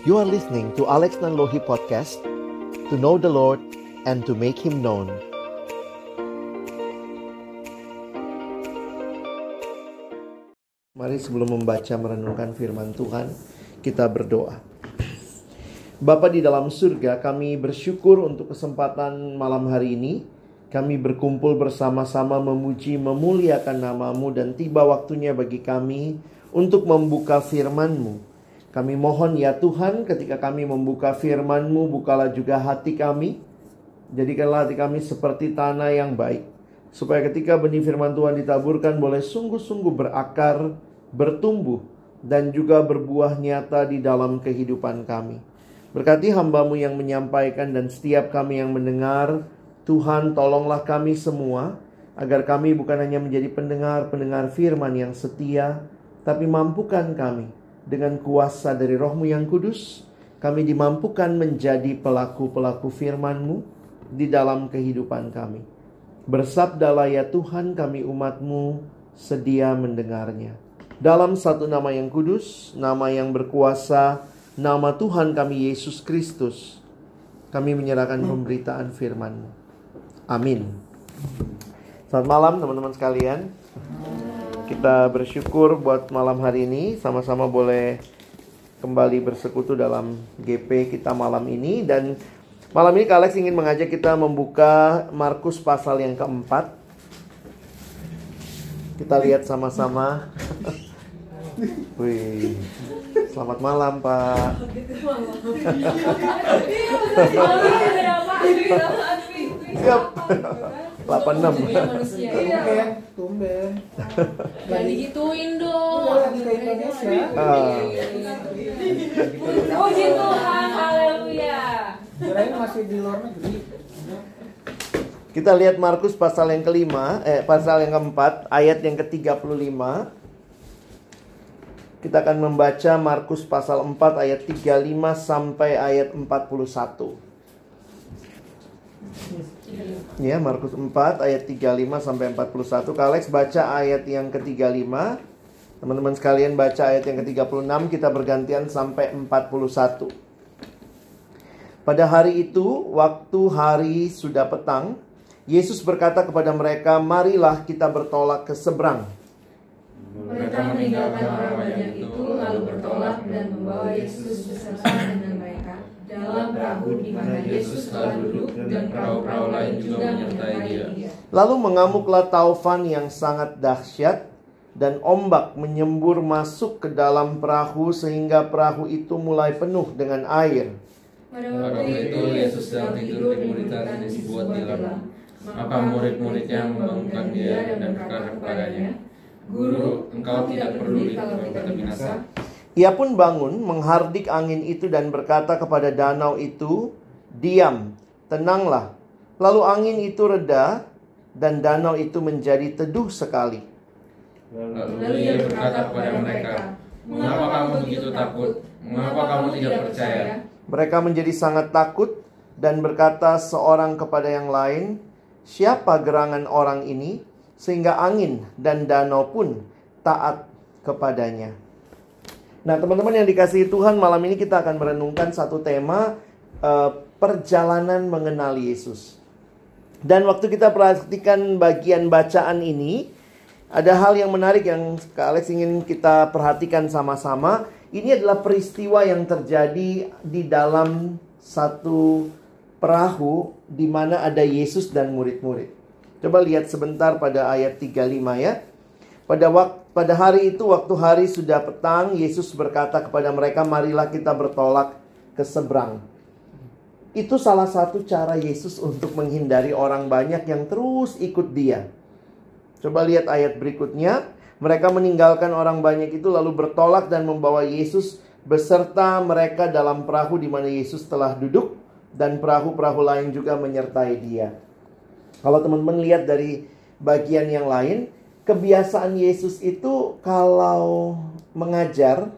You are listening to Alex Nanlohi Podcast To know the Lord and to make Him known. Mari sebelum membaca merenungkan firman Tuhan Kita berdoa. Bapa di dalam surga kami bersyukur untuk kesempatan malam hari ini. Kami berkumpul bersama-sama memuji memuliakan namamu Dan tiba waktunya bagi kami untuk membuka firman-Mu kami mohon ya Tuhan ketika kami membuka firman-Mu, bukalah juga hati kami. Jadikanlah hati kami seperti tanah yang baik. Supaya ketika benih firman Tuhan ditaburkan boleh sungguh-sungguh berakar, bertumbuh, dan juga berbuah nyata di dalam kehidupan kami. Berkati hambamu yang menyampaikan dan setiap kami yang mendengar. Tuhan tolonglah kami semua agar kami bukan hanya menjadi pendengar-pendengar firman yang setia, tapi mampukan kami dengan kuasa dari rohmu yang kudus, kami dimampukan menjadi pelaku-pelaku firman-Mu di dalam kehidupan kami. Bersabdalah ya Tuhan kami umatmu sedia mendengarnya. Dalam satu nama yang kudus, nama yang berkuasa, nama Tuhan kami Yesus Kristus, kami menyerahkan pemberitaan firman-Mu. Amin. Selamat malam teman-teman sekalian. Kita bersyukur buat malam hari ini sama-sama boleh kembali bersekutu dalam GP kita malam ini dan malam ini Kak Alex ingin mengajak kita membuka Markus pasal yang keempat. Kita lihat sama-sama. Wih. Selamat malam, Pak. Siap. 86 Iya manusia Tumben, tumben. Gak digituin dong Udah lagi ke Indonesia. Ah. Puji Tuhan, haleluya Kirain masih di luar negeri. Kita lihat Markus pasal yang kelima, eh pasal yang keempat, ayat yang ke-35. Kita akan membaca Markus pasal 4 ayat 35 sampai ayat 41. Ya, Markus 4 ayat 35 sampai 41. Kak Alex baca ayat yang ke-35. Teman-teman sekalian baca ayat yang ke-36, kita bergantian sampai 41. Pada hari itu, waktu hari sudah petang, Yesus berkata kepada mereka, "Marilah kita bertolak ke seberang." Mereka meninggalkan orang banyak itu Lalu bertolak dan membawa Yesus Dalam perahu di mana Yesus telah duduk Dan perahu-perahu lain juga menyertai dia Lalu mengamuklah taufan yang sangat dahsyat dan ombak menyembur masuk ke dalam perahu sehingga perahu itu mulai penuh dengan air. Pada waktu itu Yesus sedang tidur di murid yang dibuat di dalam. Maka murid-muridnya membangunkan dia dan berkata kepadanya, Guru, engkau tidak peduli kalau kita binasa. Ia pun bangun, menghardik angin itu dan berkata kepada danau itu, "Diam, tenanglah." Lalu angin itu reda dan danau itu menjadi teduh sekali. Lalu ia berkata kepada mereka, Mengapa kamu begitu takut? Mengapa kamu tidak percaya? Mereka menjadi sangat takut dan berkata seorang kepada yang lain, "Siapa gerangan orang ini sehingga angin dan danau pun taat kepadanya?" Nah, teman-teman yang dikasihi Tuhan, malam ini kita akan merenungkan satu tema eh, perjalanan mengenal Yesus. Dan waktu kita perhatikan bagian bacaan ini, ada hal yang menarik yang Kak Alex ingin kita perhatikan sama-sama. Ini adalah peristiwa yang terjadi di dalam satu perahu di mana ada Yesus dan murid-murid. Coba lihat sebentar pada ayat 35 ya. Pada waktu pada hari itu waktu hari sudah petang, Yesus berkata kepada mereka, "Marilah kita bertolak ke seberang." Itu salah satu cara Yesus untuk menghindari orang banyak yang terus ikut dia. Coba lihat ayat berikutnya. Mereka meninggalkan orang banyak itu lalu bertolak dan membawa Yesus beserta mereka dalam perahu di mana Yesus telah duduk dan perahu-perahu lain juga menyertai dia. Kalau teman-teman lihat dari bagian yang lain, kebiasaan Yesus itu kalau mengajar.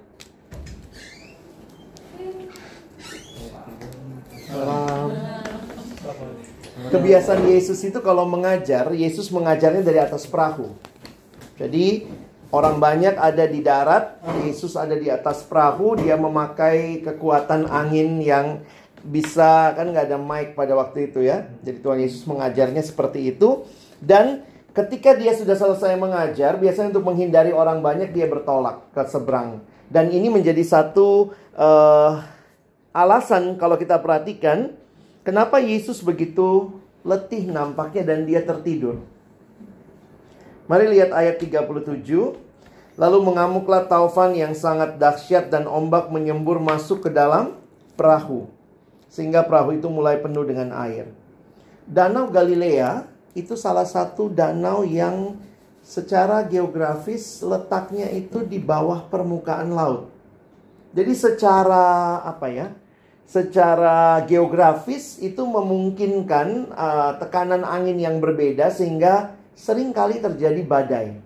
Kebiasaan Yesus itu kalau mengajar, Yesus mengajarnya dari atas perahu. Jadi Orang banyak ada di darat, Yesus ada di atas perahu, dia memakai kekuatan angin yang bisa kan nggak ada mic pada waktu itu ya. Jadi Tuhan Yesus mengajarnya seperti itu dan ketika dia sudah selesai mengajar, biasanya untuk menghindari orang banyak dia bertolak ke seberang. Dan ini menjadi satu uh, alasan kalau kita perhatikan kenapa Yesus begitu letih nampaknya dan dia tertidur. Mari lihat ayat 37. Lalu mengamuklah taufan yang sangat dahsyat dan ombak menyembur masuk ke dalam perahu. Sehingga perahu itu mulai penuh dengan air. Danau Galilea itu salah satu danau yang secara geografis letaknya itu di bawah permukaan laut. Jadi secara apa ya? Secara geografis itu memungkinkan uh, tekanan angin yang berbeda sehingga sering kali terjadi badai.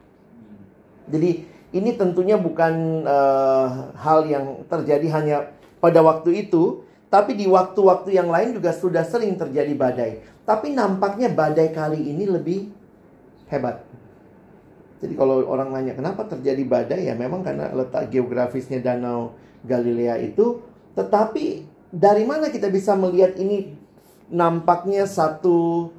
Jadi ini tentunya bukan uh, hal yang terjadi hanya pada waktu itu, tapi di waktu-waktu yang lain juga sudah sering terjadi badai. Tapi nampaknya badai kali ini lebih hebat. Jadi kalau orang nanya kenapa terjadi badai ya memang karena letak geografisnya Danau Galilea itu. Tetapi dari mana kita bisa melihat ini nampaknya satu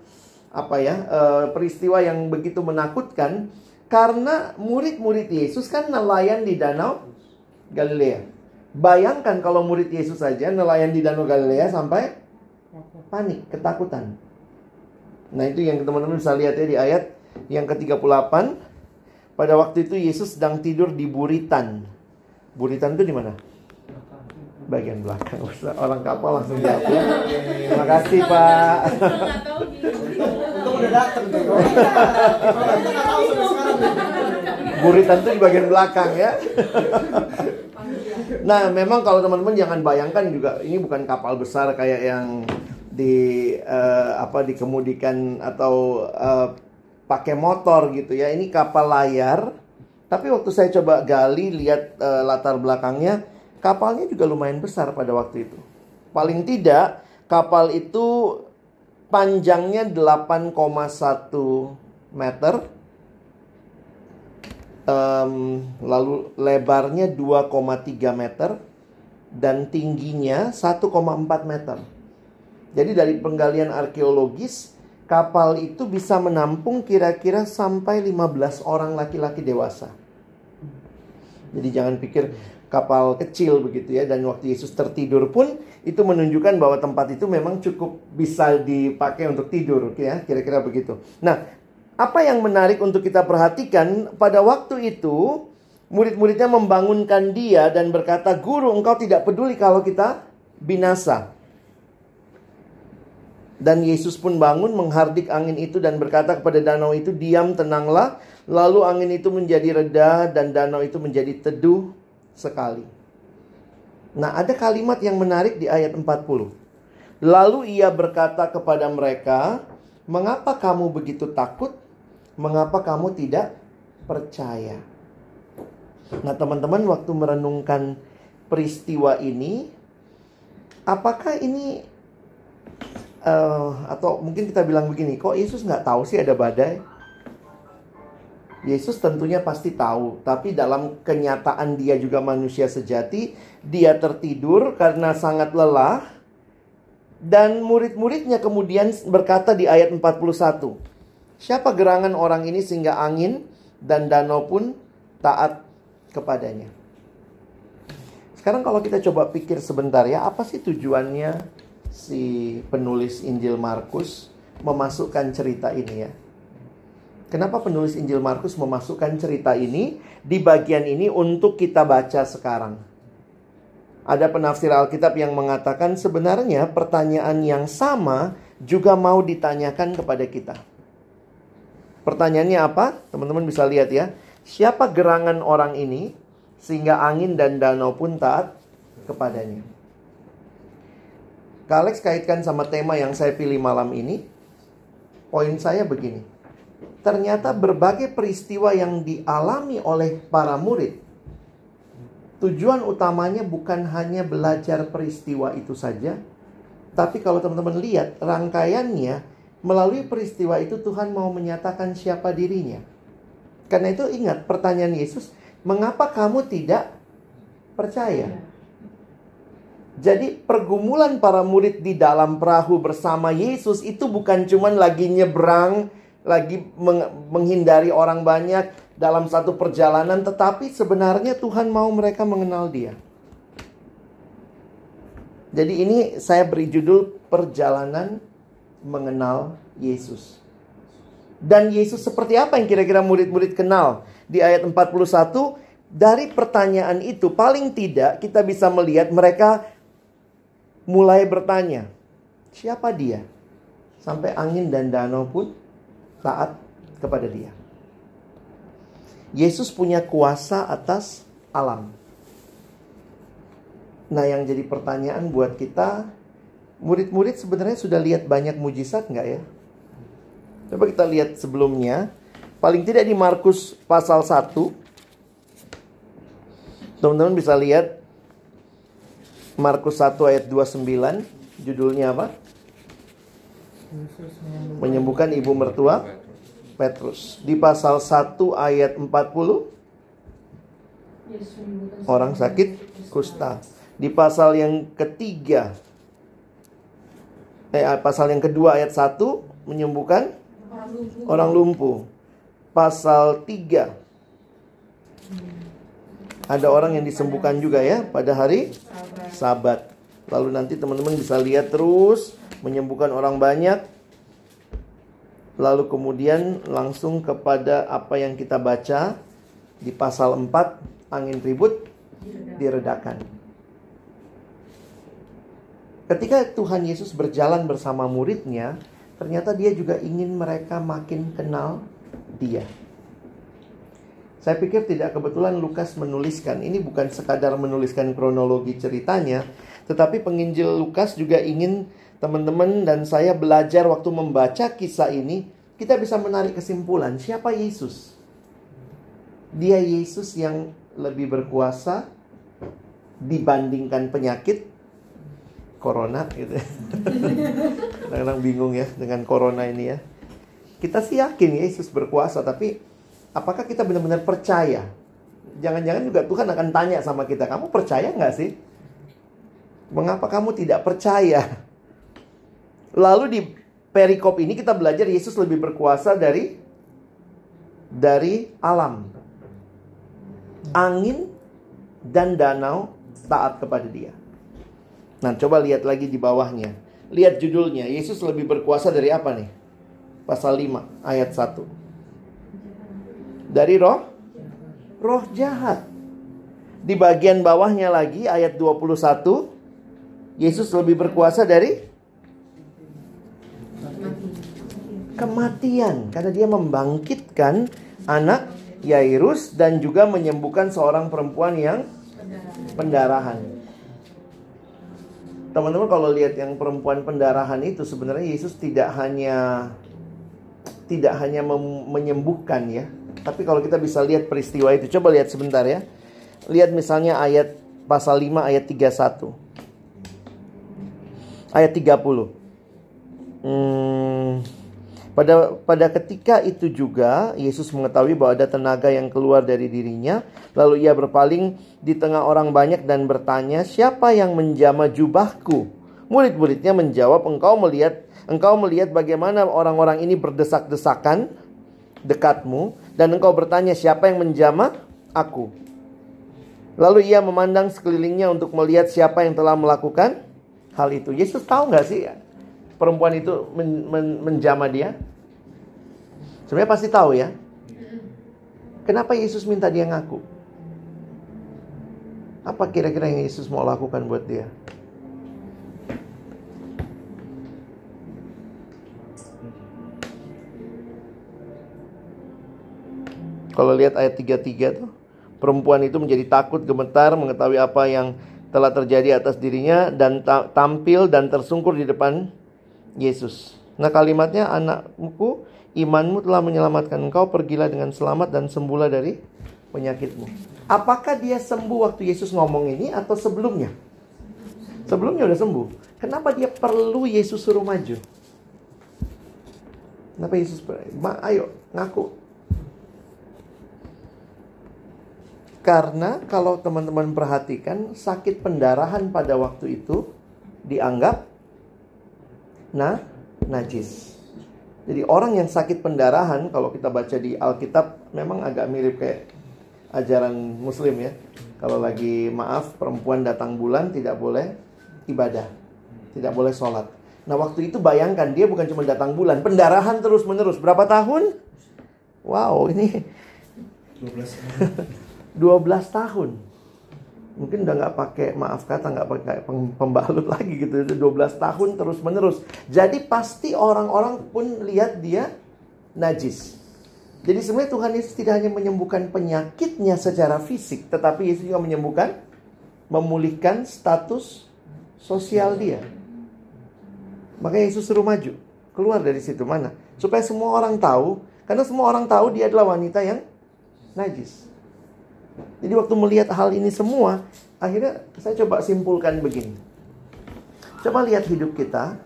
apa ya uh, peristiwa yang begitu menakutkan karena murid-murid Yesus kan nelayan di danau Galilea. Bayangkan kalau murid Yesus saja nelayan di danau Galilea sampai panik, ketakutan. Nah, itu yang teman-teman bisa lihat ya di ayat yang ke-38. Pada waktu itu Yesus sedang tidur di buritan. Buritan itu di mana? Bagian belakang. Orang kapal langsung jawab. Ya. Terima kasih, Pak udah dateng tuh. Buritan tuh di bagian belakang ya. nah, memang kalau teman-teman jangan bayangkan juga ini bukan kapal besar kayak yang di uh, apa dikemudikan atau uh, pakai motor gitu ya. Ini kapal layar. Tapi waktu saya coba gali lihat uh, latar belakangnya, kapalnya juga lumayan besar pada waktu itu. Paling tidak kapal itu panjangnya 8,1 meter. Um, lalu lebarnya 2,3 meter dan tingginya 1,4 meter. Jadi dari penggalian arkeologis kapal itu bisa menampung kira-kira sampai 15 orang laki-laki dewasa. Jadi jangan pikir kapal kecil begitu ya dan waktu Yesus tertidur pun itu menunjukkan bahwa tempat itu memang cukup bisa dipakai untuk tidur ya kira-kira begitu. Nah, apa yang menarik untuk kita perhatikan pada waktu itu murid-muridnya membangunkan dia dan berkata, "Guru, engkau tidak peduli kalau kita binasa." Dan Yesus pun bangun menghardik angin itu dan berkata kepada danau itu, "Diam, tenanglah." Lalu angin itu menjadi reda dan danau itu menjadi teduh sekali. Nah, ada kalimat yang menarik di ayat 40. Lalu ia berkata kepada mereka, "Mengapa kamu begitu takut? Mengapa kamu tidak percaya?" Nah, teman-teman, waktu merenungkan peristiwa ini, apakah ini uh, atau mungkin kita bilang begini, kok Yesus nggak tahu sih ada badai? Yesus tentunya pasti tahu, tapi dalam kenyataan dia juga manusia sejati, dia tertidur karena sangat lelah dan murid-muridnya kemudian berkata di ayat 41, "Siapa gerangan orang ini sehingga angin dan danau pun taat kepadanya?" Sekarang kalau kita coba pikir sebentar ya, apa sih tujuannya si penulis Injil Markus memasukkan cerita ini ya? Kenapa penulis Injil Markus memasukkan cerita ini di bagian ini untuk kita baca sekarang? Ada penafsir Alkitab yang mengatakan sebenarnya pertanyaan yang sama juga mau ditanyakan kepada kita. Pertanyaannya apa? Teman-teman bisa lihat ya. Siapa gerangan orang ini sehingga angin dan danau pun taat kepadanya? Kalex kaitkan sama tema yang saya pilih malam ini. Poin saya begini ternyata berbagai peristiwa yang dialami oleh para murid tujuan utamanya bukan hanya belajar peristiwa itu saja tapi kalau teman-teman lihat rangkaiannya melalui peristiwa itu Tuhan mau menyatakan siapa dirinya Karena itu ingat pertanyaan Yesus, mengapa kamu tidak percaya? Jadi pergumulan para murid di dalam perahu bersama Yesus itu bukan cuman lagi nyebrang, lagi menghindari orang banyak dalam satu perjalanan, tetapi sebenarnya Tuhan mau mereka mengenal Dia. Jadi ini saya beri judul perjalanan mengenal Yesus. Dan Yesus seperti apa yang kira-kira murid-murid kenal? Di ayat 41, dari pertanyaan itu paling tidak kita bisa melihat mereka mulai bertanya, siapa dia? Sampai angin dan danau pun taat kepada dia. Yesus punya kuasa atas alam. Nah yang jadi pertanyaan buat kita, murid-murid sebenarnya sudah lihat banyak mujizat nggak ya? Coba kita lihat sebelumnya, paling tidak di Markus pasal 1, teman-teman bisa lihat Markus 1 ayat 29, judulnya apa? Menyembuhkan ibu mertua Petrus. Di pasal 1 ayat 40, orang sakit kusta di pasal yang ketiga eh pasal yang kedua ayat 1 menyembuhkan orang lumpuh. Orang lumpuh. Pasal 3 ada orang yang disembuhkan juga ya pada hari Sabat. Lalu nanti teman-teman bisa lihat terus menyembuhkan orang banyak. Lalu kemudian langsung kepada apa yang kita baca di pasal 4 angin ribut diredakan. Ketika Tuhan Yesus berjalan bersama muridnya, ternyata dia juga ingin mereka makin kenal dia. Saya pikir tidak kebetulan Lukas menuliskan, ini bukan sekadar menuliskan kronologi ceritanya, tetapi penginjil Lukas juga ingin teman-teman dan saya belajar waktu membaca kisah ini, kita bisa menarik kesimpulan, siapa Yesus? Dia Yesus yang lebih berkuasa dibandingkan penyakit corona gitu. Kadang-kadang bingung ya dengan corona ini ya. Kita sih yakin Yesus berkuasa, tapi apakah kita benar-benar percaya? Jangan-jangan juga Tuhan akan tanya sama kita, kamu percaya nggak sih? Mengapa kamu tidak percaya? Lalu di perikop ini kita belajar Yesus lebih berkuasa dari dari alam. Angin dan danau taat kepada dia. Nah, coba lihat lagi di bawahnya. Lihat judulnya, Yesus lebih berkuasa dari apa nih? Pasal 5 ayat 1. Dari roh roh jahat. Di bagian bawahnya lagi ayat 21, Yesus lebih berkuasa dari kematian karena dia membangkitkan anak Yairus dan juga menyembuhkan seorang perempuan yang pendarahan. Teman-teman kalau lihat yang perempuan pendarahan itu sebenarnya Yesus tidak hanya tidak hanya menyembuhkan ya. Tapi kalau kita bisa lihat peristiwa itu, coba lihat sebentar ya. Lihat misalnya ayat pasal 5 ayat 31. Ayat 30. Hmm, pada pada ketika itu juga Yesus mengetahui bahwa ada tenaga yang keluar dari dirinya, lalu ia berpaling di tengah orang banyak dan bertanya, "Siapa yang menjama jubahku?" Murid-muridnya menjawab, "Engkau melihat engkau melihat bagaimana orang-orang ini berdesak-desakan dekatmu dan engkau bertanya, "Siapa yang menjama aku?" Lalu ia memandang sekelilingnya untuk melihat siapa yang telah melakukan hal itu. Yesus tahu nggak sih perempuan itu men, men, menjama dia? Sebenarnya pasti tahu ya. Kenapa Yesus minta dia ngaku? Apa kira-kira yang Yesus mau lakukan buat dia? Kalau lihat ayat 33 tuh, perempuan itu menjadi takut, gemetar, mengetahui apa yang telah terjadi atas dirinya dan tampil dan tersungkur di depan Yesus. Nah kalimatnya anakku imanmu telah menyelamatkan engkau pergilah dengan selamat dan sembuhlah dari penyakitmu. Apakah dia sembuh waktu Yesus ngomong ini atau sebelumnya? Sebelumnya udah sembuh. Kenapa dia perlu Yesus suruh maju? Kenapa Yesus Ma, ayo ngaku. Karena kalau teman-teman perhatikan sakit pendarahan pada waktu itu dianggap nah najis. Jadi orang yang sakit pendarahan kalau kita baca di Alkitab memang agak mirip kayak ajaran muslim ya. Kalau lagi maaf perempuan datang bulan tidak boleh ibadah. Tidak boleh sholat. Nah waktu itu bayangkan dia bukan cuma datang bulan. Pendarahan terus menerus. Berapa tahun? Wow ini 12 tahun. Mungkin udah nggak pakai maaf kata nggak pakai pembalut lagi gitu. Itu 12 tahun terus menerus. Jadi pasti orang-orang pun lihat dia najis. Jadi sebenarnya Tuhan Yesus tidak hanya menyembuhkan penyakitnya secara fisik, tetapi Yesus juga menyembuhkan, memulihkan status sosial dia. Makanya Yesus suruh maju, keluar dari situ mana? Supaya semua orang tahu, karena semua orang tahu dia adalah wanita yang najis. Jadi waktu melihat hal ini semua, akhirnya saya coba simpulkan begini. Coba lihat hidup kita.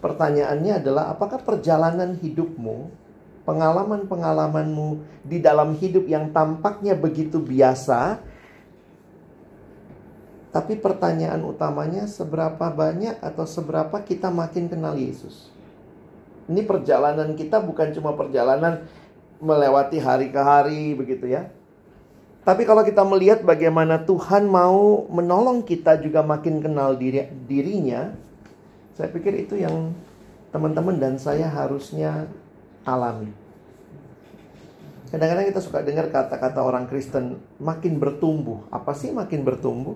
Pertanyaannya adalah apakah perjalanan hidupmu, pengalaman-pengalamanmu di dalam hidup yang tampaknya begitu biasa, tapi pertanyaan utamanya seberapa banyak atau seberapa kita makin kenal Yesus. Ini perjalanan kita bukan cuma perjalanan melewati hari ke hari begitu ya. Tapi kalau kita melihat bagaimana Tuhan mau menolong kita juga makin kenal diri, dirinya, saya pikir itu yang teman-teman dan saya harusnya alami. Kadang-kadang kita suka dengar kata-kata orang Kristen makin bertumbuh. Apa sih makin bertumbuh?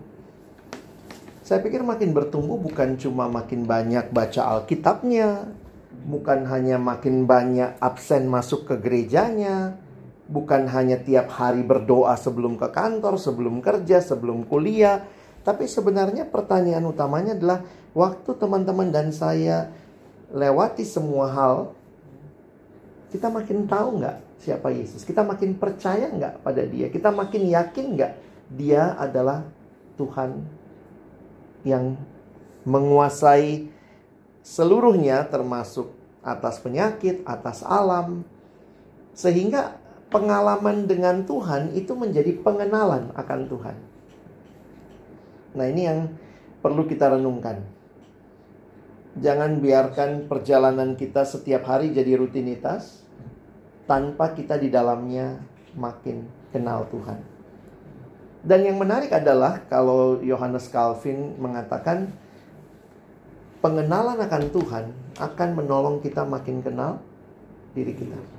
Saya pikir makin bertumbuh bukan cuma makin banyak baca Alkitabnya, bukan hanya makin banyak absen masuk ke gerejanya, bukan hanya tiap hari berdoa sebelum ke kantor, sebelum kerja, sebelum kuliah, tapi sebenarnya pertanyaan utamanya adalah waktu teman-teman dan saya lewati semua hal, kita makin tahu nggak siapa Yesus? Kita makin percaya nggak pada Dia? Kita makin yakin nggak Dia adalah Tuhan yang menguasai seluruhnya termasuk atas penyakit, atas alam. Sehingga pengalaman dengan Tuhan itu menjadi pengenalan akan Tuhan. Nah, ini yang perlu kita renungkan. Jangan biarkan perjalanan kita setiap hari jadi rutinitas tanpa kita di dalamnya makin kenal Tuhan. Dan yang menarik adalah kalau Yohanes Calvin mengatakan pengenalan akan Tuhan akan menolong kita makin kenal diri kita.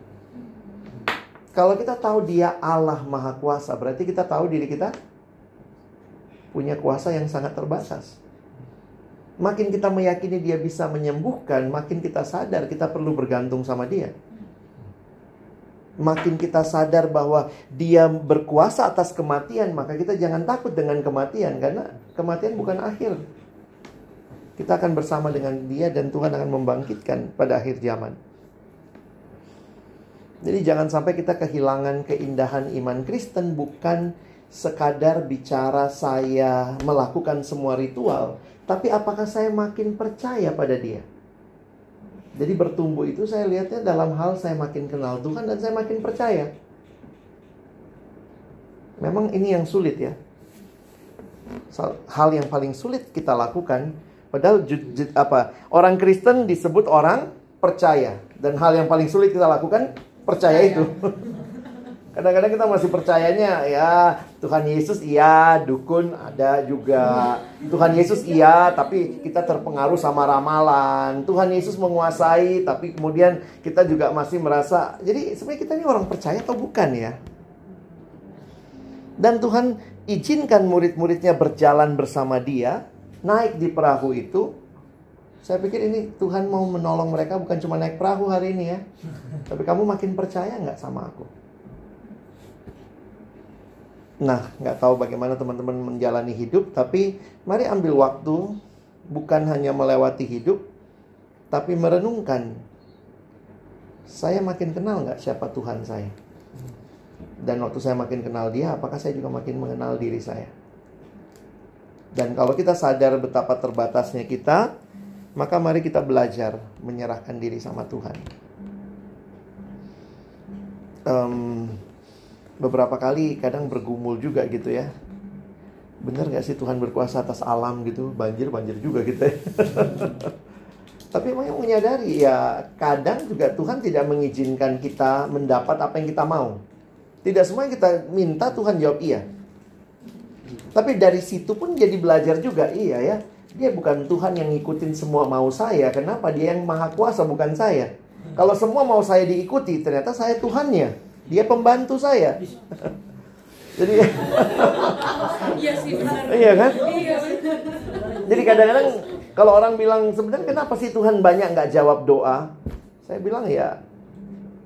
Kalau kita tahu Dia Allah Maha Kuasa, berarti kita tahu diri kita punya kuasa yang sangat terbatas. Makin kita meyakini Dia bisa menyembuhkan, makin kita sadar kita perlu bergantung sama Dia. Makin kita sadar bahwa Dia berkuasa atas kematian, maka kita jangan takut dengan kematian, karena kematian bukan akhir kita akan bersama dengan dia dan Tuhan akan membangkitkan pada akhir zaman. Jadi jangan sampai kita kehilangan keindahan iman Kristen bukan sekadar bicara saya melakukan semua ritual, tapi apakah saya makin percaya pada dia? Jadi bertumbuh itu saya lihatnya dalam hal saya makin kenal Tuhan dan saya makin percaya. Memang ini yang sulit ya. Hal yang paling sulit kita lakukan Padahal apa orang Kristen disebut orang percaya dan hal yang paling sulit kita lakukan percaya itu. Kadang-kadang kita masih percayanya ya Tuhan Yesus iya, dukun ada juga. Tuhan Yesus iya, tapi kita terpengaruh sama ramalan. Tuhan Yesus menguasai, tapi kemudian kita juga masih merasa jadi sebenarnya kita ini orang percaya atau bukan ya? Dan Tuhan izinkan murid-muridnya berjalan bersama dia naik di perahu itu, saya pikir ini Tuhan mau menolong mereka bukan cuma naik perahu hari ini ya. Tapi kamu makin percaya nggak sama aku? Nah, nggak tahu bagaimana teman-teman menjalani hidup, tapi mari ambil waktu bukan hanya melewati hidup, tapi merenungkan. Saya makin kenal nggak siapa Tuhan saya? Dan waktu saya makin kenal dia, apakah saya juga makin mengenal diri saya? Dan kalau kita sadar betapa terbatasnya kita, maka mari kita belajar menyerahkan diri sama Tuhan. Um, beberapa kali kadang bergumul juga gitu ya. Bener gak sih Tuhan berkuasa atas alam gitu? Banjir, banjir juga gitu ya. Tapi memang menyadari ya kadang juga Tuhan tidak mengizinkan kita mendapat apa yang kita mau. Tidak semua yang kita minta Tuhan jawab iya. Tapi dari situ pun jadi belajar juga iya ya. Dia bukan Tuhan yang ngikutin semua mau saya. Kenapa? Dia yang maha kuasa bukan saya. Kalau semua mau saya diikuti, ternyata saya Tuhannya. Dia pembantu saya. Jadi Iya sih benar. iya kan? Iya. Jadi kadang-kadang kalau orang bilang sebenarnya kenapa sih Tuhan banyak nggak jawab doa? Saya bilang ya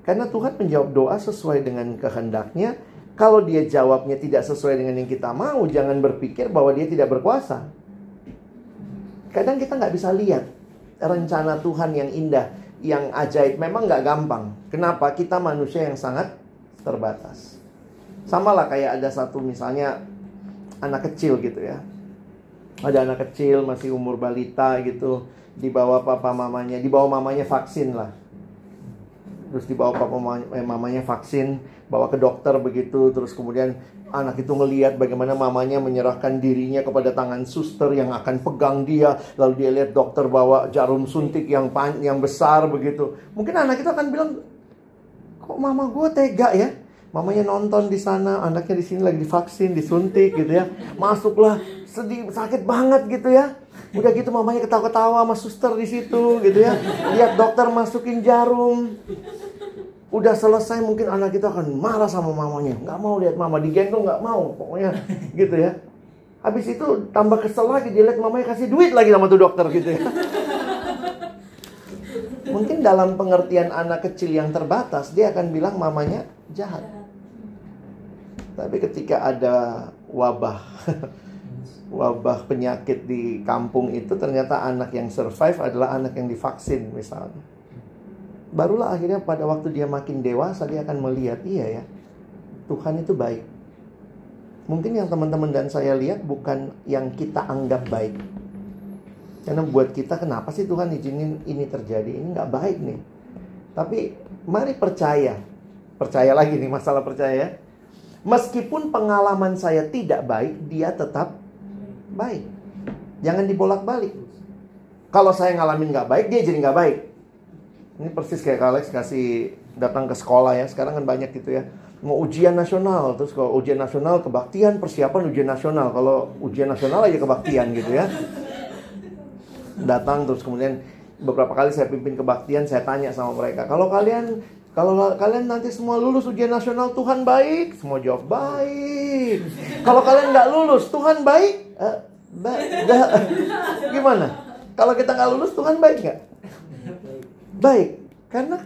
karena Tuhan menjawab doa sesuai dengan kehendaknya. Kalau dia jawabnya tidak sesuai dengan yang kita mau, jangan berpikir bahwa dia tidak berkuasa. Kadang kita nggak bisa lihat rencana Tuhan yang indah, yang ajaib. Memang nggak gampang. Kenapa? Kita manusia yang sangat terbatas. Sama lah kayak ada satu misalnya anak kecil gitu ya ada anak kecil masih umur balita gitu dibawa papa mamanya dibawa mamanya vaksin lah terus dibawa papa mamanya, eh, mamanya vaksin bawa ke dokter begitu terus kemudian anak itu ngelihat bagaimana mamanya menyerahkan dirinya kepada tangan suster yang akan pegang dia. Lalu dia lihat dokter bawa jarum suntik yang pan yang besar begitu. Mungkin anak itu akan bilang kok mama gue tega ya? Mamanya nonton di sana anaknya di sini lagi divaksin disuntik gitu ya. Masuklah sedih sakit banget gitu ya. Udah gitu mamanya ketawa-ketawa sama suster di situ gitu ya. Lihat dokter masukin jarum udah selesai mungkin anak kita akan marah sama mamanya. Nggak mau lihat mama digendong nggak mau pokoknya gitu ya. Habis itu tambah kesel lagi dia lihat mamanya kasih duit lagi sama tuh dokter gitu ya. Mungkin dalam pengertian anak kecil yang terbatas dia akan bilang mamanya jahat. Tapi ketika ada wabah wabah penyakit di kampung itu ternyata anak yang survive adalah anak yang divaksin misalnya. Barulah akhirnya pada waktu dia makin dewasa dia akan melihat iya ya Tuhan itu baik. Mungkin yang teman-teman dan saya lihat bukan yang kita anggap baik. Karena buat kita kenapa sih Tuhan izinin ini terjadi? Ini nggak baik nih. Tapi mari percaya. Percaya lagi nih masalah percaya. Meskipun pengalaman saya tidak baik, dia tetap baik. Jangan dibolak-balik. Kalau saya ngalamin nggak baik, dia jadi nggak baik. Ini persis kayak Alex kasih datang ke sekolah ya. Sekarang kan banyak gitu ya. Mau ujian nasional, terus kalau ujian nasional kebaktian, persiapan ujian nasional. Kalau ujian nasional aja kebaktian gitu ya. Datang terus kemudian beberapa kali saya pimpin kebaktian, saya tanya sama mereka, kalau kalian kalau kalian nanti semua lulus ujian nasional Tuhan baik, semua jawab baik. Kalau kalian nggak lulus Tuhan baik, eh, ba- da- gimana? Kalau kita nggak lulus Tuhan baik nggak? Baik, karena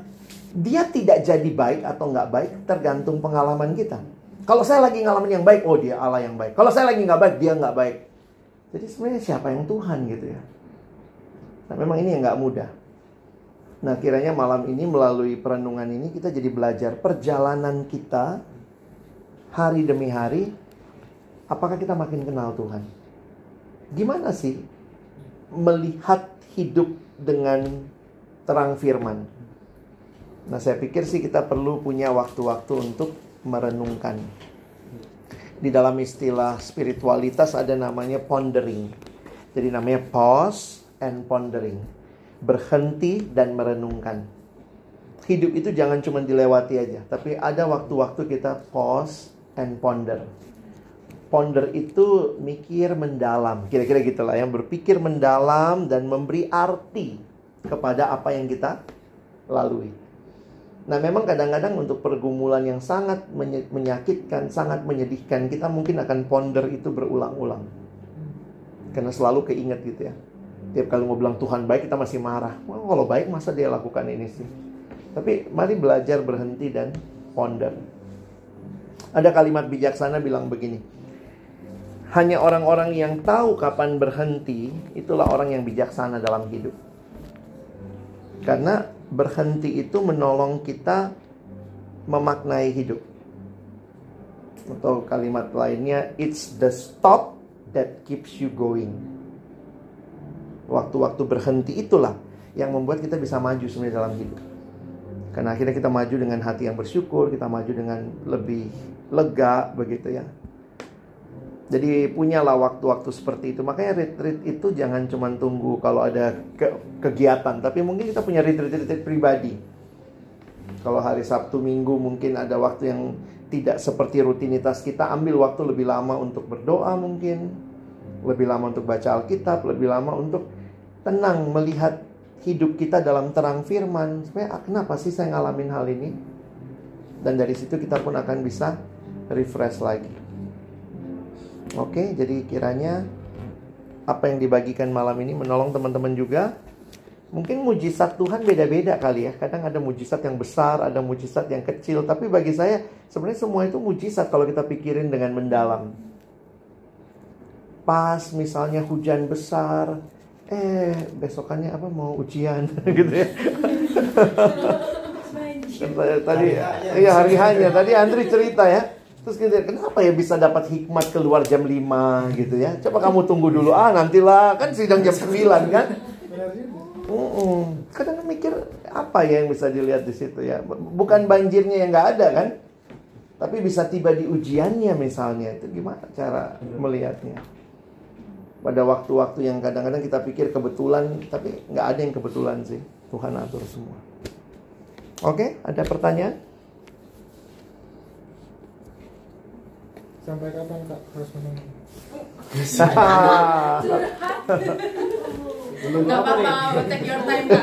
dia tidak jadi baik atau nggak baik tergantung pengalaman kita. Kalau saya lagi ngalamin yang baik, oh dia Allah yang baik. Kalau saya lagi nggak baik, dia nggak baik. Jadi sebenarnya siapa yang Tuhan gitu ya? Nah memang ini yang nggak mudah. Nah, kiranya malam ini melalui perenungan ini kita jadi belajar perjalanan kita hari demi hari. Apakah kita makin kenal Tuhan? Gimana sih melihat hidup dengan terang firman? Nah, saya pikir sih kita perlu punya waktu-waktu untuk merenungkan. Di dalam istilah spiritualitas ada namanya pondering. Jadi namanya pause and pondering berhenti dan merenungkan. Hidup itu jangan cuma dilewati aja, tapi ada waktu-waktu kita pause and ponder. Ponder itu mikir mendalam, kira-kira gitulah yang berpikir mendalam dan memberi arti kepada apa yang kita lalui. Nah, memang kadang-kadang untuk pergumulan yang sangat menyakitkan, sangat menyedihkan, kita mungkin akan ponder itu berulang-ulang. Karena selalu keinget gitu ya. Tiap kali mau bilang Tuhan baik kita masih marah. Wah, kalau baik masa dia lakukan ini sih? Tapi mari belajar berhenti dan ponder. Ada kalimat bijaksana bilang begini. Hanya orang-orang yang tahu kapan berhenti, itulah orang yang bijaksana dalam hidup. Karena berhenti itu menolong kita memaknai hidup. Atau kalimat lainnya, it's the stop that keeps you going waktu-waktu berhenti itulah yang membuat kita bisa maju sebenarnya dalam hidup. Karena akhirnya kita maju dengan hati yang bersyukur, kita maju dengan lebih lega begitu ya. Jadi punyalah waktu-waktu seperti itu. Makanya retreat itu jangan cuma tunggu kalau ada ke kegiatan, tapi mungkin kita punya retreat-retreat pribadi. Kalau hari Sabtu Minggu mungkin ada waktu yang tidak seperti rutinitas kita, ambil waktu lebih lama untuk berdoa mungkin, lebih lama untuk baca Alkitab, lebih lama untuk tenang melihat hidup kita dalam terang firman. Sebenarnya ah, kenapa sih saya ngalamin hal ini? Dan dari situ kita pun akan bisa refresh lagi. Oke, jadi kiranya apa yang dibagikan malam ini menolong teman-teman juga. Mungkin mujizat Tuhan beda-beda kali ya. Kadang ada mujizat yang besar, ada mujizat yang kecil. Tapi bagi saya sebenarnya semua itu mujizat kalau kita pikirin dengan mendalam. Pas misalnya hujan besar, eh besokannya apa mau ujian gitu ya tadi iya hari hanya tadi Andri cerita ya terus gitu kenapa ya bisa dapat hikmat keluar jam 5 gitu ya. Coba kamu tunggu dulu. Ah nantilah. Kan sidang jam 9 kan? Uh -uh. kadang mikir apa ya yang bisa dilihat di situ ya? Bukan banjirnya yang nggak ada kan? Tapi bisa tiba di ujiannya misalnya itu gimana cara melihatnya? Pada waktu-waktu yang kadang-kadang kita pikir kebetulan, tapi nggak ada yang kebetulan sih. Tuhan atur semua. Oke, ada pertanyaan? Sampai kapan kak harus menunggu? Gak apa-apa, take your time kak.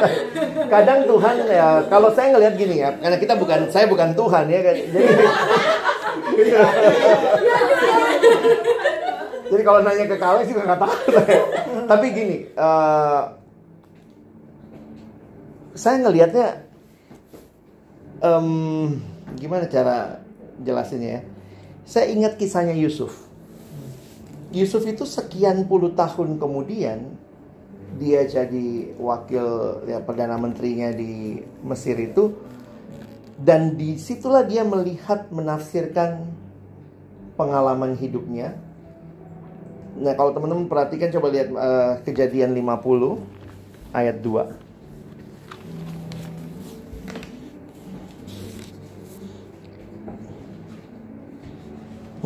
Kadang Tuhan ya, kalau saya ngelihat gini ya, karena kita bukan, saya bukan Tuhan ya, kan. jadi Jadi kalau nanya ke Kale juga nggak tahu. Tapi gini, uh, saya ngelihatnya um, gimana cara jelasinnya ya? Saya ingat kisahnya Yusuf. Yusuf itu sekian puluh tahun kemudian dia jadi wakil ya perdana menterinya di Mesir itu dan di situlah dia melihat menafsirkan pengalaman hidupnya Nah, kalau teman-teman perhatikan coba lihat uh, Kejadian 50 ayat 2.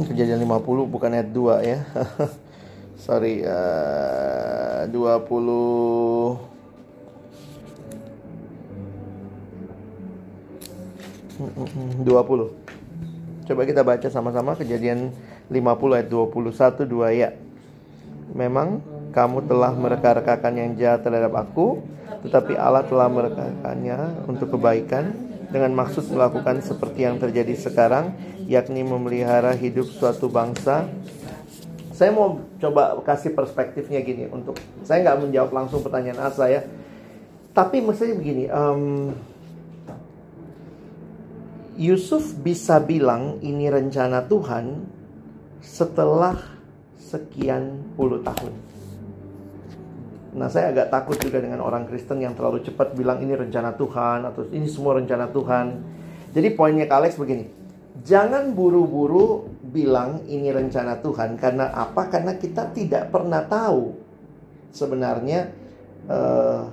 Kejadian 50 bukan ayat 2 ya. Sorry, uh, 20 20. Coba kita baca sama-sama kejadian 50 ayat 21 2 ya. Memang kamu telah mereka-rekakan yang jahat terhadap aku, tetapi Allah telah merekakannya untuk kebaikan dengan maksud melakukan seperti yang terjadi sekarang, yakni memelihara hidup suatu bangsa. Saya mau coba kasih perspektifnya gini untuk saya nggak menjawab langsung pertanyaan Asa ya, tapi maksudnya begini. Um, Yusuf bisa bilang ini rencana Tuhan setelah sekian puluh tahun. Nah, saya agak takut juga dengan orang Kristen yang terlalu cepat bilang ini rencana Tuhan atau ini semua rencana Tuhan. Jadi poinnya Kak Alex begini. Jangan buru-buru bilang ini rencana Tuhan karena apa? Karena kita tidak pernah tahu sebenarnya uh,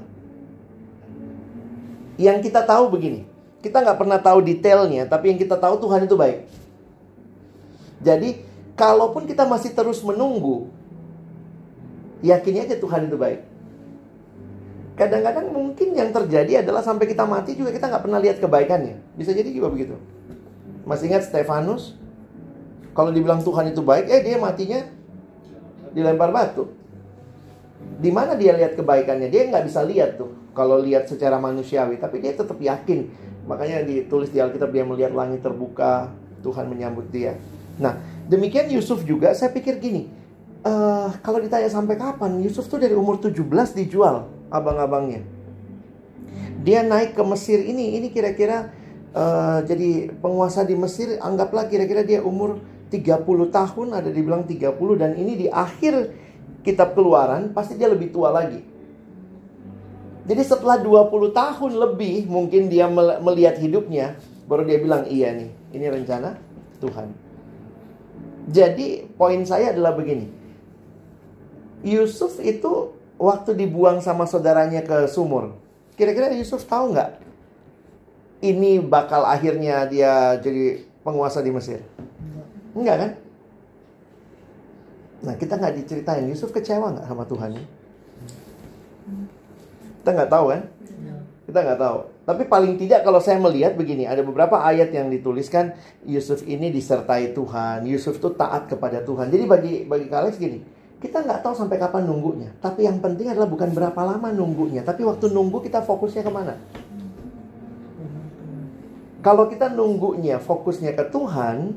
yang kita tahu begini. Kita nggak pernah tahu detailnya, tapi yang kita tahu Tuhan itu baik. Jadi Kalaupun kita masih terus menunggu, yakin aja Tuhan itu baik. Kadang-kadang mungkin yang terjadi adalah sampai kita mati juga kita nggak pernah lihat kebaikannya. Bisa jadi juga begitu. Masih ingat Stefanus? Kalau dibilang Tuhan itu baik, eh dia matinya dilempar batu. Di mana dia lihat kebaikannya? Dia nggak bisa lihat tuh. Kalau lihat secara manusiawi, tapi dia tetap yakin. Makanya ditulis di Alkitab dia melihat langit terbuka, Tuhan menyambut dia. Nah, Demikian Yusuf juga, saya pikir gini, uh, kalau ditanya sampai kapan, Yusuf tuh dari umur 17 dijual abang-abangnya. Dia naik ke Mesir ini, ini kira-kira uh, jadi penguasa di Mesir, anggaplah kira-kira dia umur 30 tahun, ada dibilang 30, dan ini di akhir kitab keluaran, pasti dia lebih tua lagi. Jadi setelah 20 tahun lebih mungkin dia melihat hidupnya, baru dia bilang, iya nih, ini rencana Tuhan. Jadi poin saya adalah begini. Yusuf itu waktu dibuang sama saudaranya ke sumur. Kira-kira Yusuf tahu nggak ini bakal akhirnya dia jadi penguasa di Mesir? Enggak kan? Nah kita nggak diceritain Yusuf kecewa nggak sama Tuhan? Kita nggak tahu kan? Kita nggak tahu. Tapi paling tidak kalau saya melihat begini, ada beberapa ayat yang dituliskan Yusuf ini disertai Tuhan. Yusuf itu taat kepada Tuhan. Jadi bagi bagi kalian gini, kita nggak tahu sampai kapan nunggunya. Tapi yang penting adalah bukan berapa lama nunggunya, tapi waktu nunggu kita fokusnya ke mana? Kalau kita nunggunya fokusnya ke Tuhan,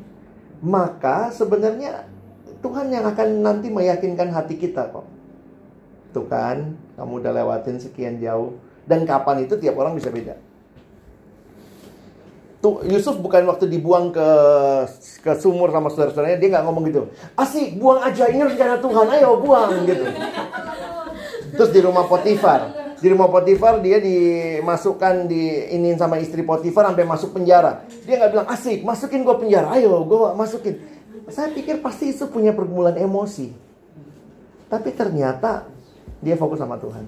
maka sebenarnya Tuhan yang akan nanti meyakinkan hati kita kok. Tuh kan, kamu udah lewatin sekian jauh dan kapan itu tiap orang bisa beda. Tuh Yusuf bukan waktu dibuang ke ke sumur sama saudara-saudaranya dia nggak ngomong gitu. Asik, buang aja ini rencana Tuhan, ayo buang gitu. Terus di rumah Potifar, di rumah Potifar dia dimasukkan di ini sama istri Potifar sampai masuk penjara. Dia nggak bilang asik, masukin gue penjara, ayo gue masukin. Saya pikir pasti Yusuf punya pergumulan emosi. Tapi ternyata dia fokus sama Tuhan.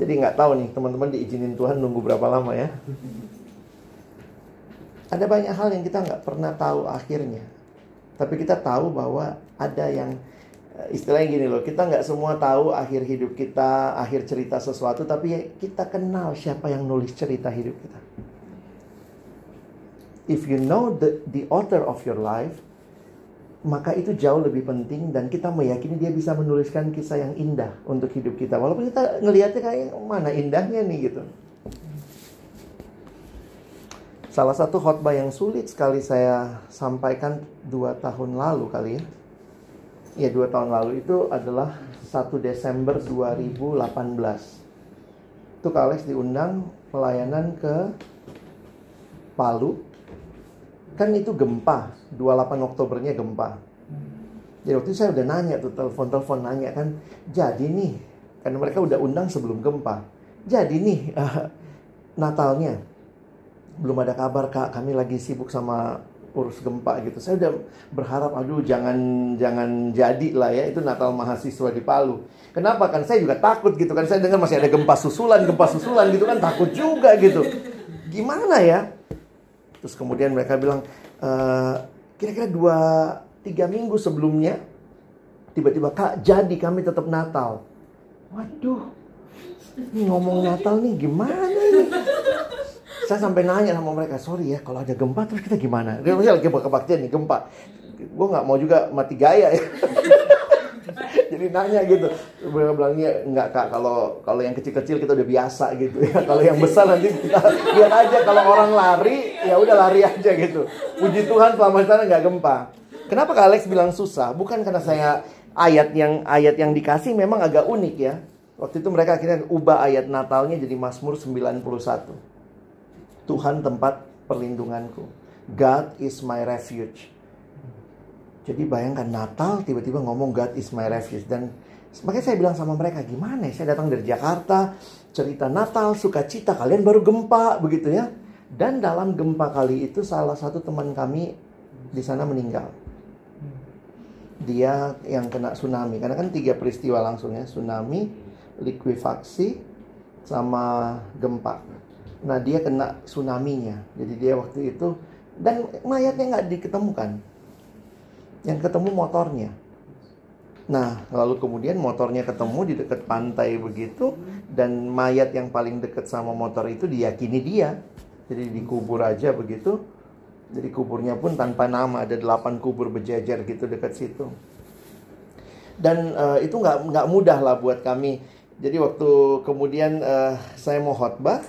Jadi nggak tahu nih teman-teman diizinin Tuhan nunggu berapa lama ya. Ada banyak hal yang kita nggak pernah tahu akhirnya. Tapi kita tahu bahwa ada yang istilahnya gini loh, kita nggak semua tahu akhir hidup kita, akhir cerita sesuatu, tapi kita kenal siapa yang nulis cerita hidup kita. If you know the the author of your life, maka itu jauh lebih penting dan kita meyakini dia bisa menuliskan kisah yang indah untuk hidup kita. Walaupun kita ngelihatnya kayak mana indahnya nih gitu. Salah satu khotbah yang sulit sekali saya sampaikan dua tahun lalu kali ya ya dua tahun lalu itu adalah 1 Desember 2018 itu Kak Alex diundang pelayanan ke Palu. Kan itu gempa 28 Oktobernya gempa. Jadi waktu itu saya udah nanya tuh telepon-telepon nanya kan jadi nih karena mereka udah undang sebelum gempa jadi nih uh, Natalnya belum ada kabar kak. Kami lagi sibuk sama urus gempa gitu. Saya udah berharap aduh jangan jangan jadi lah ya itu Natal mahasiswa di Palu. Kenapa? Kan saya juga takut gitu kan. Saya dengar masih ada gempa susulan gempa susulan gitu kan. Takut juga gitu. Gimana ya? Terus kemudian mereka bilang, eh, kira-kira dua tiga minggu sebelumnya, tiba-tiba kak jadi kami tetap Natal. Waduh, ini ngomong Natal nih gimana ini? Saya sampai nanya sama mereka, sorry ya kalau ada gempa terus kita gimana? Dia lagi kebaktian nih gempa. Gue nggak mau juga mati gaya ya. jadi nanya gitu. Mereka bilangnya enggak kak kalau kalau yang kecil-kecil kita udah biasa gitu ya. Kalau yang besar nanti kita lihat aja kalau orang lari ya udah lari aja gitu. Puji Tuhan selama sana nggak gempa. Kenapa kak Alex bilang susah? Bukan karena saya ayat yang ayat yang dikasih memang agak unik ya. Waktu itu mereka akhirnya ubah ayat Natalnya jadi Mazmur 91 Tuhan tempat perlindunganku. God is my refuge. Jadi bayangkan Natal tiba-tiba ngomong God is my refuge. Dan makanya saya bilang sama mereka gimana ya? Saya datang dari Jakarta cerita Natal sukacita kalian baru gempa begitu ya. Dan dalam gempa kali itu salah satu teman kami di sana meninggal. Dia yang kena tsunami. Karena kan tiga peristiwa langsung ya tsunami likuifaksi sama gempa nah dia kena tsunaminya jadi dia waktu itu dan mayatnya nggak diketemukan yang ketemu motornya. Nah, lalu kemudian motornya ketemu di dekat pantai begitu dan mayat yang paling dekat sama motor itu diyakini dia. Jadi dikubur aja begitu. Jadi kuburnya pun tanpa nama, ada delapan kubur berjejer gitu dekat situ. Dan uh, itu nggak nggak mudah lah buat kami. Jadi waktu kemudian uh, saya mau khotbah,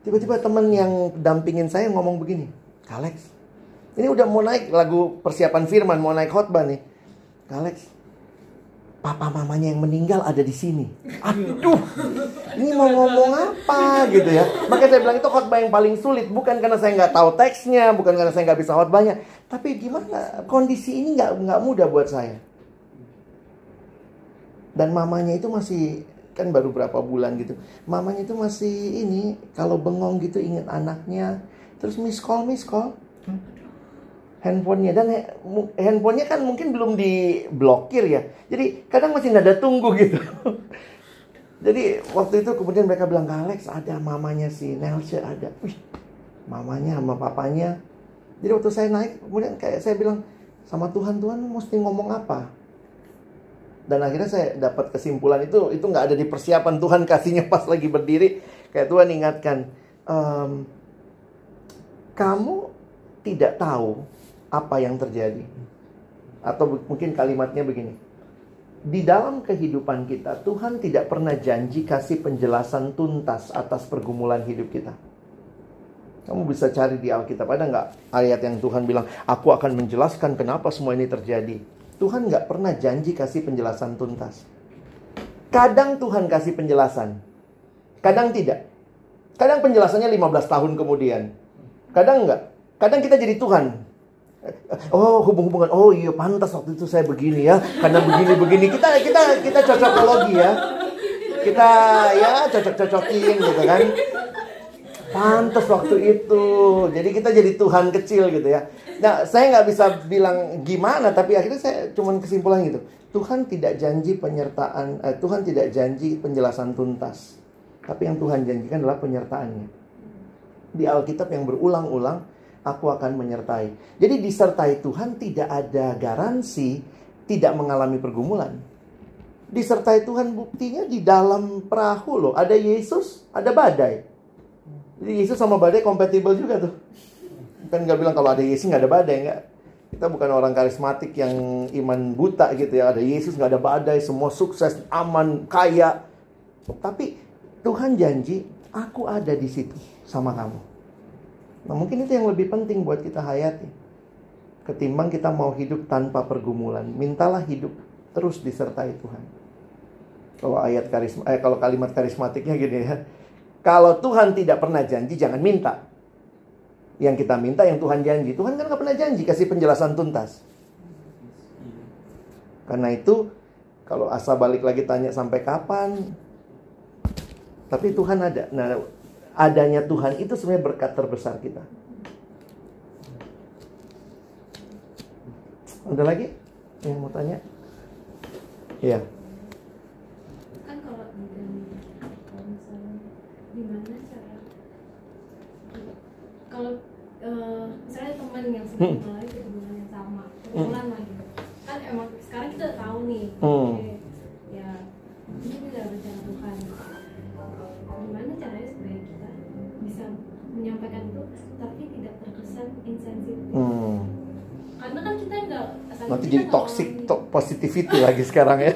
tiba-tiba teman yang dampingin saya ngomong begini, Alex, ini udah mau naik lagu persiapan firman, mau naik khotbah nih. Alex, papa mamanya yang meninggal ada di sini. Aduh, ini mau ngomong apa gitu ya. Makanya saya bilang itu khotbah yang paling sulit. Bukan karena saya nggak tahu teksnya, bukan karena saya nggak bisa khotbahnya. Tapi gimana kondisi ini nggak nggak mudah buat saya. Dan mamanya itu masih kan baru berapa bulan gitu. Mamanya itu masih ini kalau bengong gitu ingat anaknya. Terus miss call miss call handphonenya dan handphonenya kan mungkin belum diblokir ya jadi kadang masih nada tunggu gitu Jadi waktu itu kemudian mereka bilang ke Alex ada mamanya si Nelsha ada. Wih, mamanya sama papanya. Jadi waktu saya naik kemudian kayak saya bilang sama Tuhan Tuhan mesti ngomong apa? Dan akhirnya saya dapat kesimpulan itu itu nggak ada di persiapan Tuhan kasihnya pas lagi berdiri. Kayak Tuhan ingatkan, ehm, kamu tidak tahu apa yang terjadi. Atau mungkin kalimatnya begini. Di dalam kehidupan kita, Tuhan tidak pernah janji kasih penjelasan tuntas atas pergumulan hidup kita. Kamu bisa cari di Alkitab, ada nggak ayat yang Tuhan bilang, aku akan menjelaskan kenapa semua ini terjadi. Tuhan nggak pernah janji kasih penjelasan tuntas. Kadang Tuhan kasih penjelasan, kadang tidak. Kadang penjelasannya 15 tahun kemudian. Kadang enggak. Kadang kita jadi Tuhan. Oh hubung-hubungan. Oh iya pantas waktu itu saya begini ya. Karena begini-begini. Kita kita kita cocokologi ya. Kita ya cocok-cocokin gitu kan. Pantas waktu itu. Jadi kita jadi Tuhan kecil gitu ya. Nah saya nggak bisa bilang gimana. Tapi akhirnya saya cuman kesimpulan gitu. Tuhan tidak janji penyertaan. Eh, Tuhan tidak janji penjelasan tuntas. Tapi yang Tuhan janjikan adalah penyertaannya. Di Alkitab yang berulang-ulang, aku akan menyertai. Jadi disertai Tuhan tidak ada garansi tidak mengalami pergumulan. Disertai Tuhan buktinya di dalam perahu loh. Ada Yesus, ada badai. Jadi Yesus sama badai kompatibel juga tuh. Kan nggak bilang kalau ada Yesus nggak ada badai nggak. Kita bukan orang karismatik yang iman buta gitu ya. Ada Yesus nggak ada badai, semua sukses, aman, kaya. Tapi Tuhan janji, aku ada di situ sama kamu. Nah mungkin itu yang lebih penting buat kita hayati. Ketimbang kita mau hidup tanpa pergumulan. Mintalah hidup terus disertai Tuhan. Kalau ayat karisma, eh, kalau kalimat karismatiknya gini ya. Kalau Tuhan tidak pernah janji, jangan minta. Yang kita minta yang Tuhan janji. Tuhan kan gak pernah janji kasih penjelasan tuntas. Karena itu, kalau asa balik lagi tanya sampai kapan, tapi Tuhan ada. Nah, adanya Tuhan itu sebenarnya berkat terbesar kita. Ada lagi yang mau tanya? Iya. kan kalau kalau misalnya gimana cara kalau eh, misalnya teman yang sedang Hmm. mengalami ketemuan yang sama kebetulan lah gitu kan emang sekarang kita udah tahu nih Hmm. oke, ya ini udah rencana Tuhan gimana caranya supaya kita bisa menyampaikan itu tapi tidak terkesan insensitif Hmm. karena kan kita nggak asalnya Nanti kita jadi nggak toxic ngomongin- to positivity lagi sekarang ya.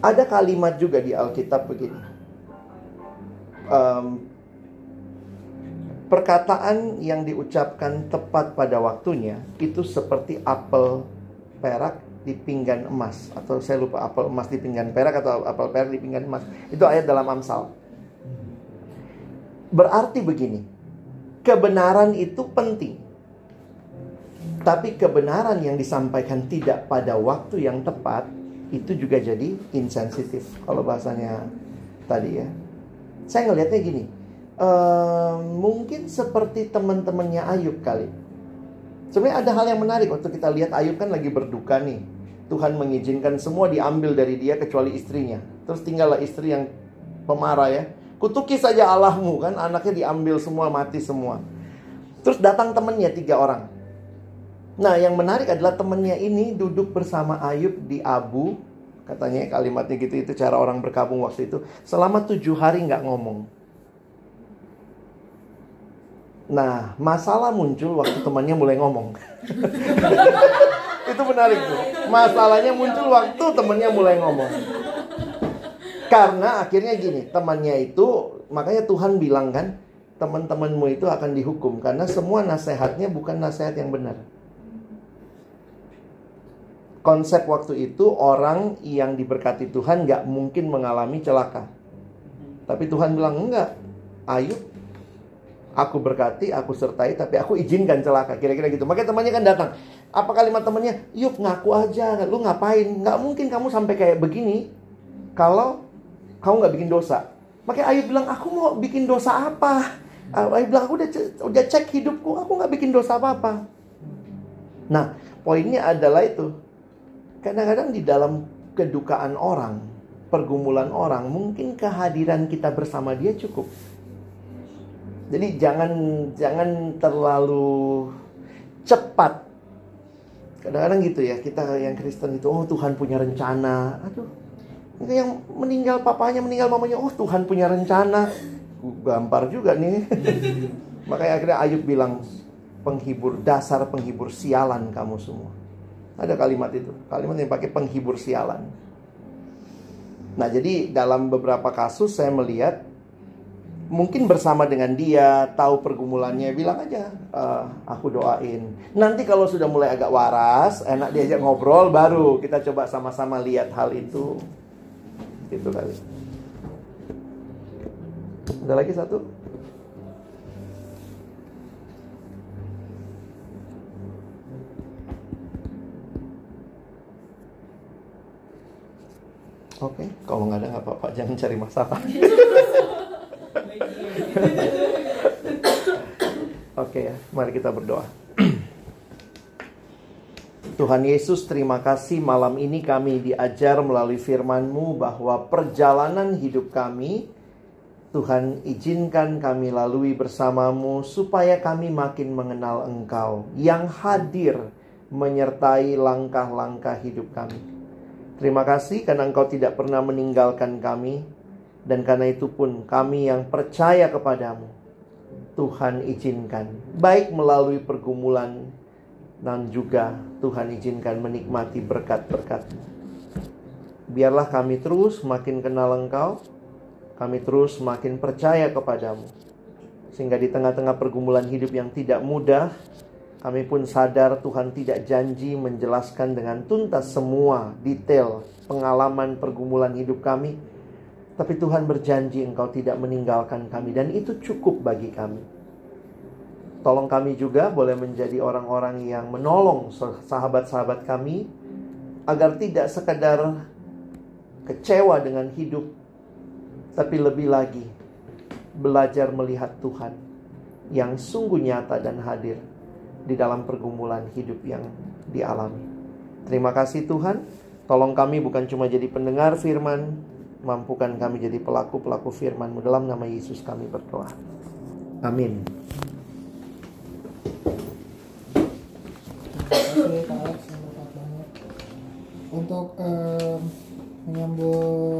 Ada kalimat juga di Alkitab begini. Em, perkataan yang diucapkan tepat pada waktunya itu seperti apel perak di pinggan emas atau saya lupa apel emas di pinggan perak atau apel perak di pinggan emas. Itu ayat dalam Amsal. Berarti begini. Kebenaran itu penting. Tapi kebenaran yang disampaikan tidak pada waktu yang tepat itu juga jadi insensitif kalau bahasanya tadi ya. Saya ngelihatnya gini, eh, mungkin seperti teman-temannya Ayub kali. Sebenarnya ada hal yang menarik waktu kita lihat Ayub kan lagi berduka nih. Tuhan mengizinkan semua diambil dari dia kecuali istrinya. Terus tinggallah istri yang pemarah ya. Kutuki saja Allahmu kan anaknya diambil semua mati semua. Terus datang temennya tiga orang. Nah, yang menarik adalah temennya ini duduk bersama Ayub di Abu. Katanya kalimatnya gitu, itu cara orang berkabung waktu itu. Selama tujuh hari nggak ngomong. Nah, masalah muncul waktu temannya mulai ngomong. itu menarik tuh. Masalahnya muncul waktu temannya mulai ngomong. Karena akhirnya gini, temannya itu, makanya Tuhan bilang kan, teman-temanmu itu akan dihukum. Karena semua nasihatnya bukan nasihat yang benar konsep waktu itu orang yang diberkati Tuhan nggak mungkin mengalami celaka. Tapi Tuhan bilang enggak, Ayub, aku berkati, aku sertai, tapi aku izinkan celaka. Kira-kira gitu. Makanya temannya kan datang. Apa kalimat temannya? Yuk ngaku aja, lu ngapain? Nggak mungkin kamu sampai kayak begini kalau kamu nggak bikin dosa. Makanya Ayub bilang, aku mau bikin dosa apa? Ayub bilang, aku udah, udah cek hidupku, aku nggak bikin dosa apa-apa. Nah, poinnya adalah itu kadang-kadang di dalam kedukaan orang, pergumulan orang, mungkin kehadiran kita bersama dia cukup. Jadi jangan jangan terlalu cepat. Kadang-kadang gitu ya, kita yang Kristen itu, oh Tuhan punya rencana. Aduh, yang meninggal papanya, meninggal mamanya, oh Tuhan punya rencana. Gampar juga nih. Makanya akhirnya Ayub bilang, penghibur dasar penghibur sialan kamu semua. Ada kalimat itu, kalimat yang pakai penghibur sialan. Nah, jadi dalam beberapa kasus saya melihat mungkin bersama dengan dia tahu pergumulannya bilang aja uh, aku doain. Nanti kalau sudah mulai agak waras enak diajak ngobrol baru kita coba sama-sama lihat hal itu. Itu kali. Ada lagi satu Oke, okay. kalau nggak ada nggak apa-apa, jangan cari masalah. Oke ya, mari kita berdoa. Tuhan Yesus, terima kasih malam ini kami diajar melalui firman-Mu bahwa perjalanan hidup kami, Tuhan izinkan kami lalui bersamamu supaya kami makin mengenal Engkau yang hadir menyertai langkah-langkah hidup kami. Terima kasih karena Engkau tidak pernah meninggalkan kami, dan karena itu pun kami yang percaya kepadamu. Tuhan izinkan. Baik melalui pergumulan Dan juga Tuhan izinkan menikmati berkat-berkat. Biarlah kami terus makin kenal engkau Kami terus makin percaya kepadamu. Sehingga di tengah-tengah pergumulan hidup yang tidak mudah kami pun sadar Tuhan tidak janji menjelaskan dengan tuntas semua detail pengalaman pergumulan hidup kami tapi Tuhan berjanji engkau tidak meninggalkan kami dan itu cukup bagi kami. Tolong kami juga boleh menjadi orang-orang yang menolong sahabat-sahabat kami agar tidak sekedar kecewa dengan hidup tapi lebih lagi belajar melihat Tuhan yang sungguh nyata dan hadir di dalam pergumulan hidup yang dialami. Terima kasih Tuhan, tolong kami bukan cuma jadi pendengar firman, mampukan kami jadi pelaku-pelaku firman-Mu dalam nama Yesus kami berdoa. Amin. Untuk eh, menyambut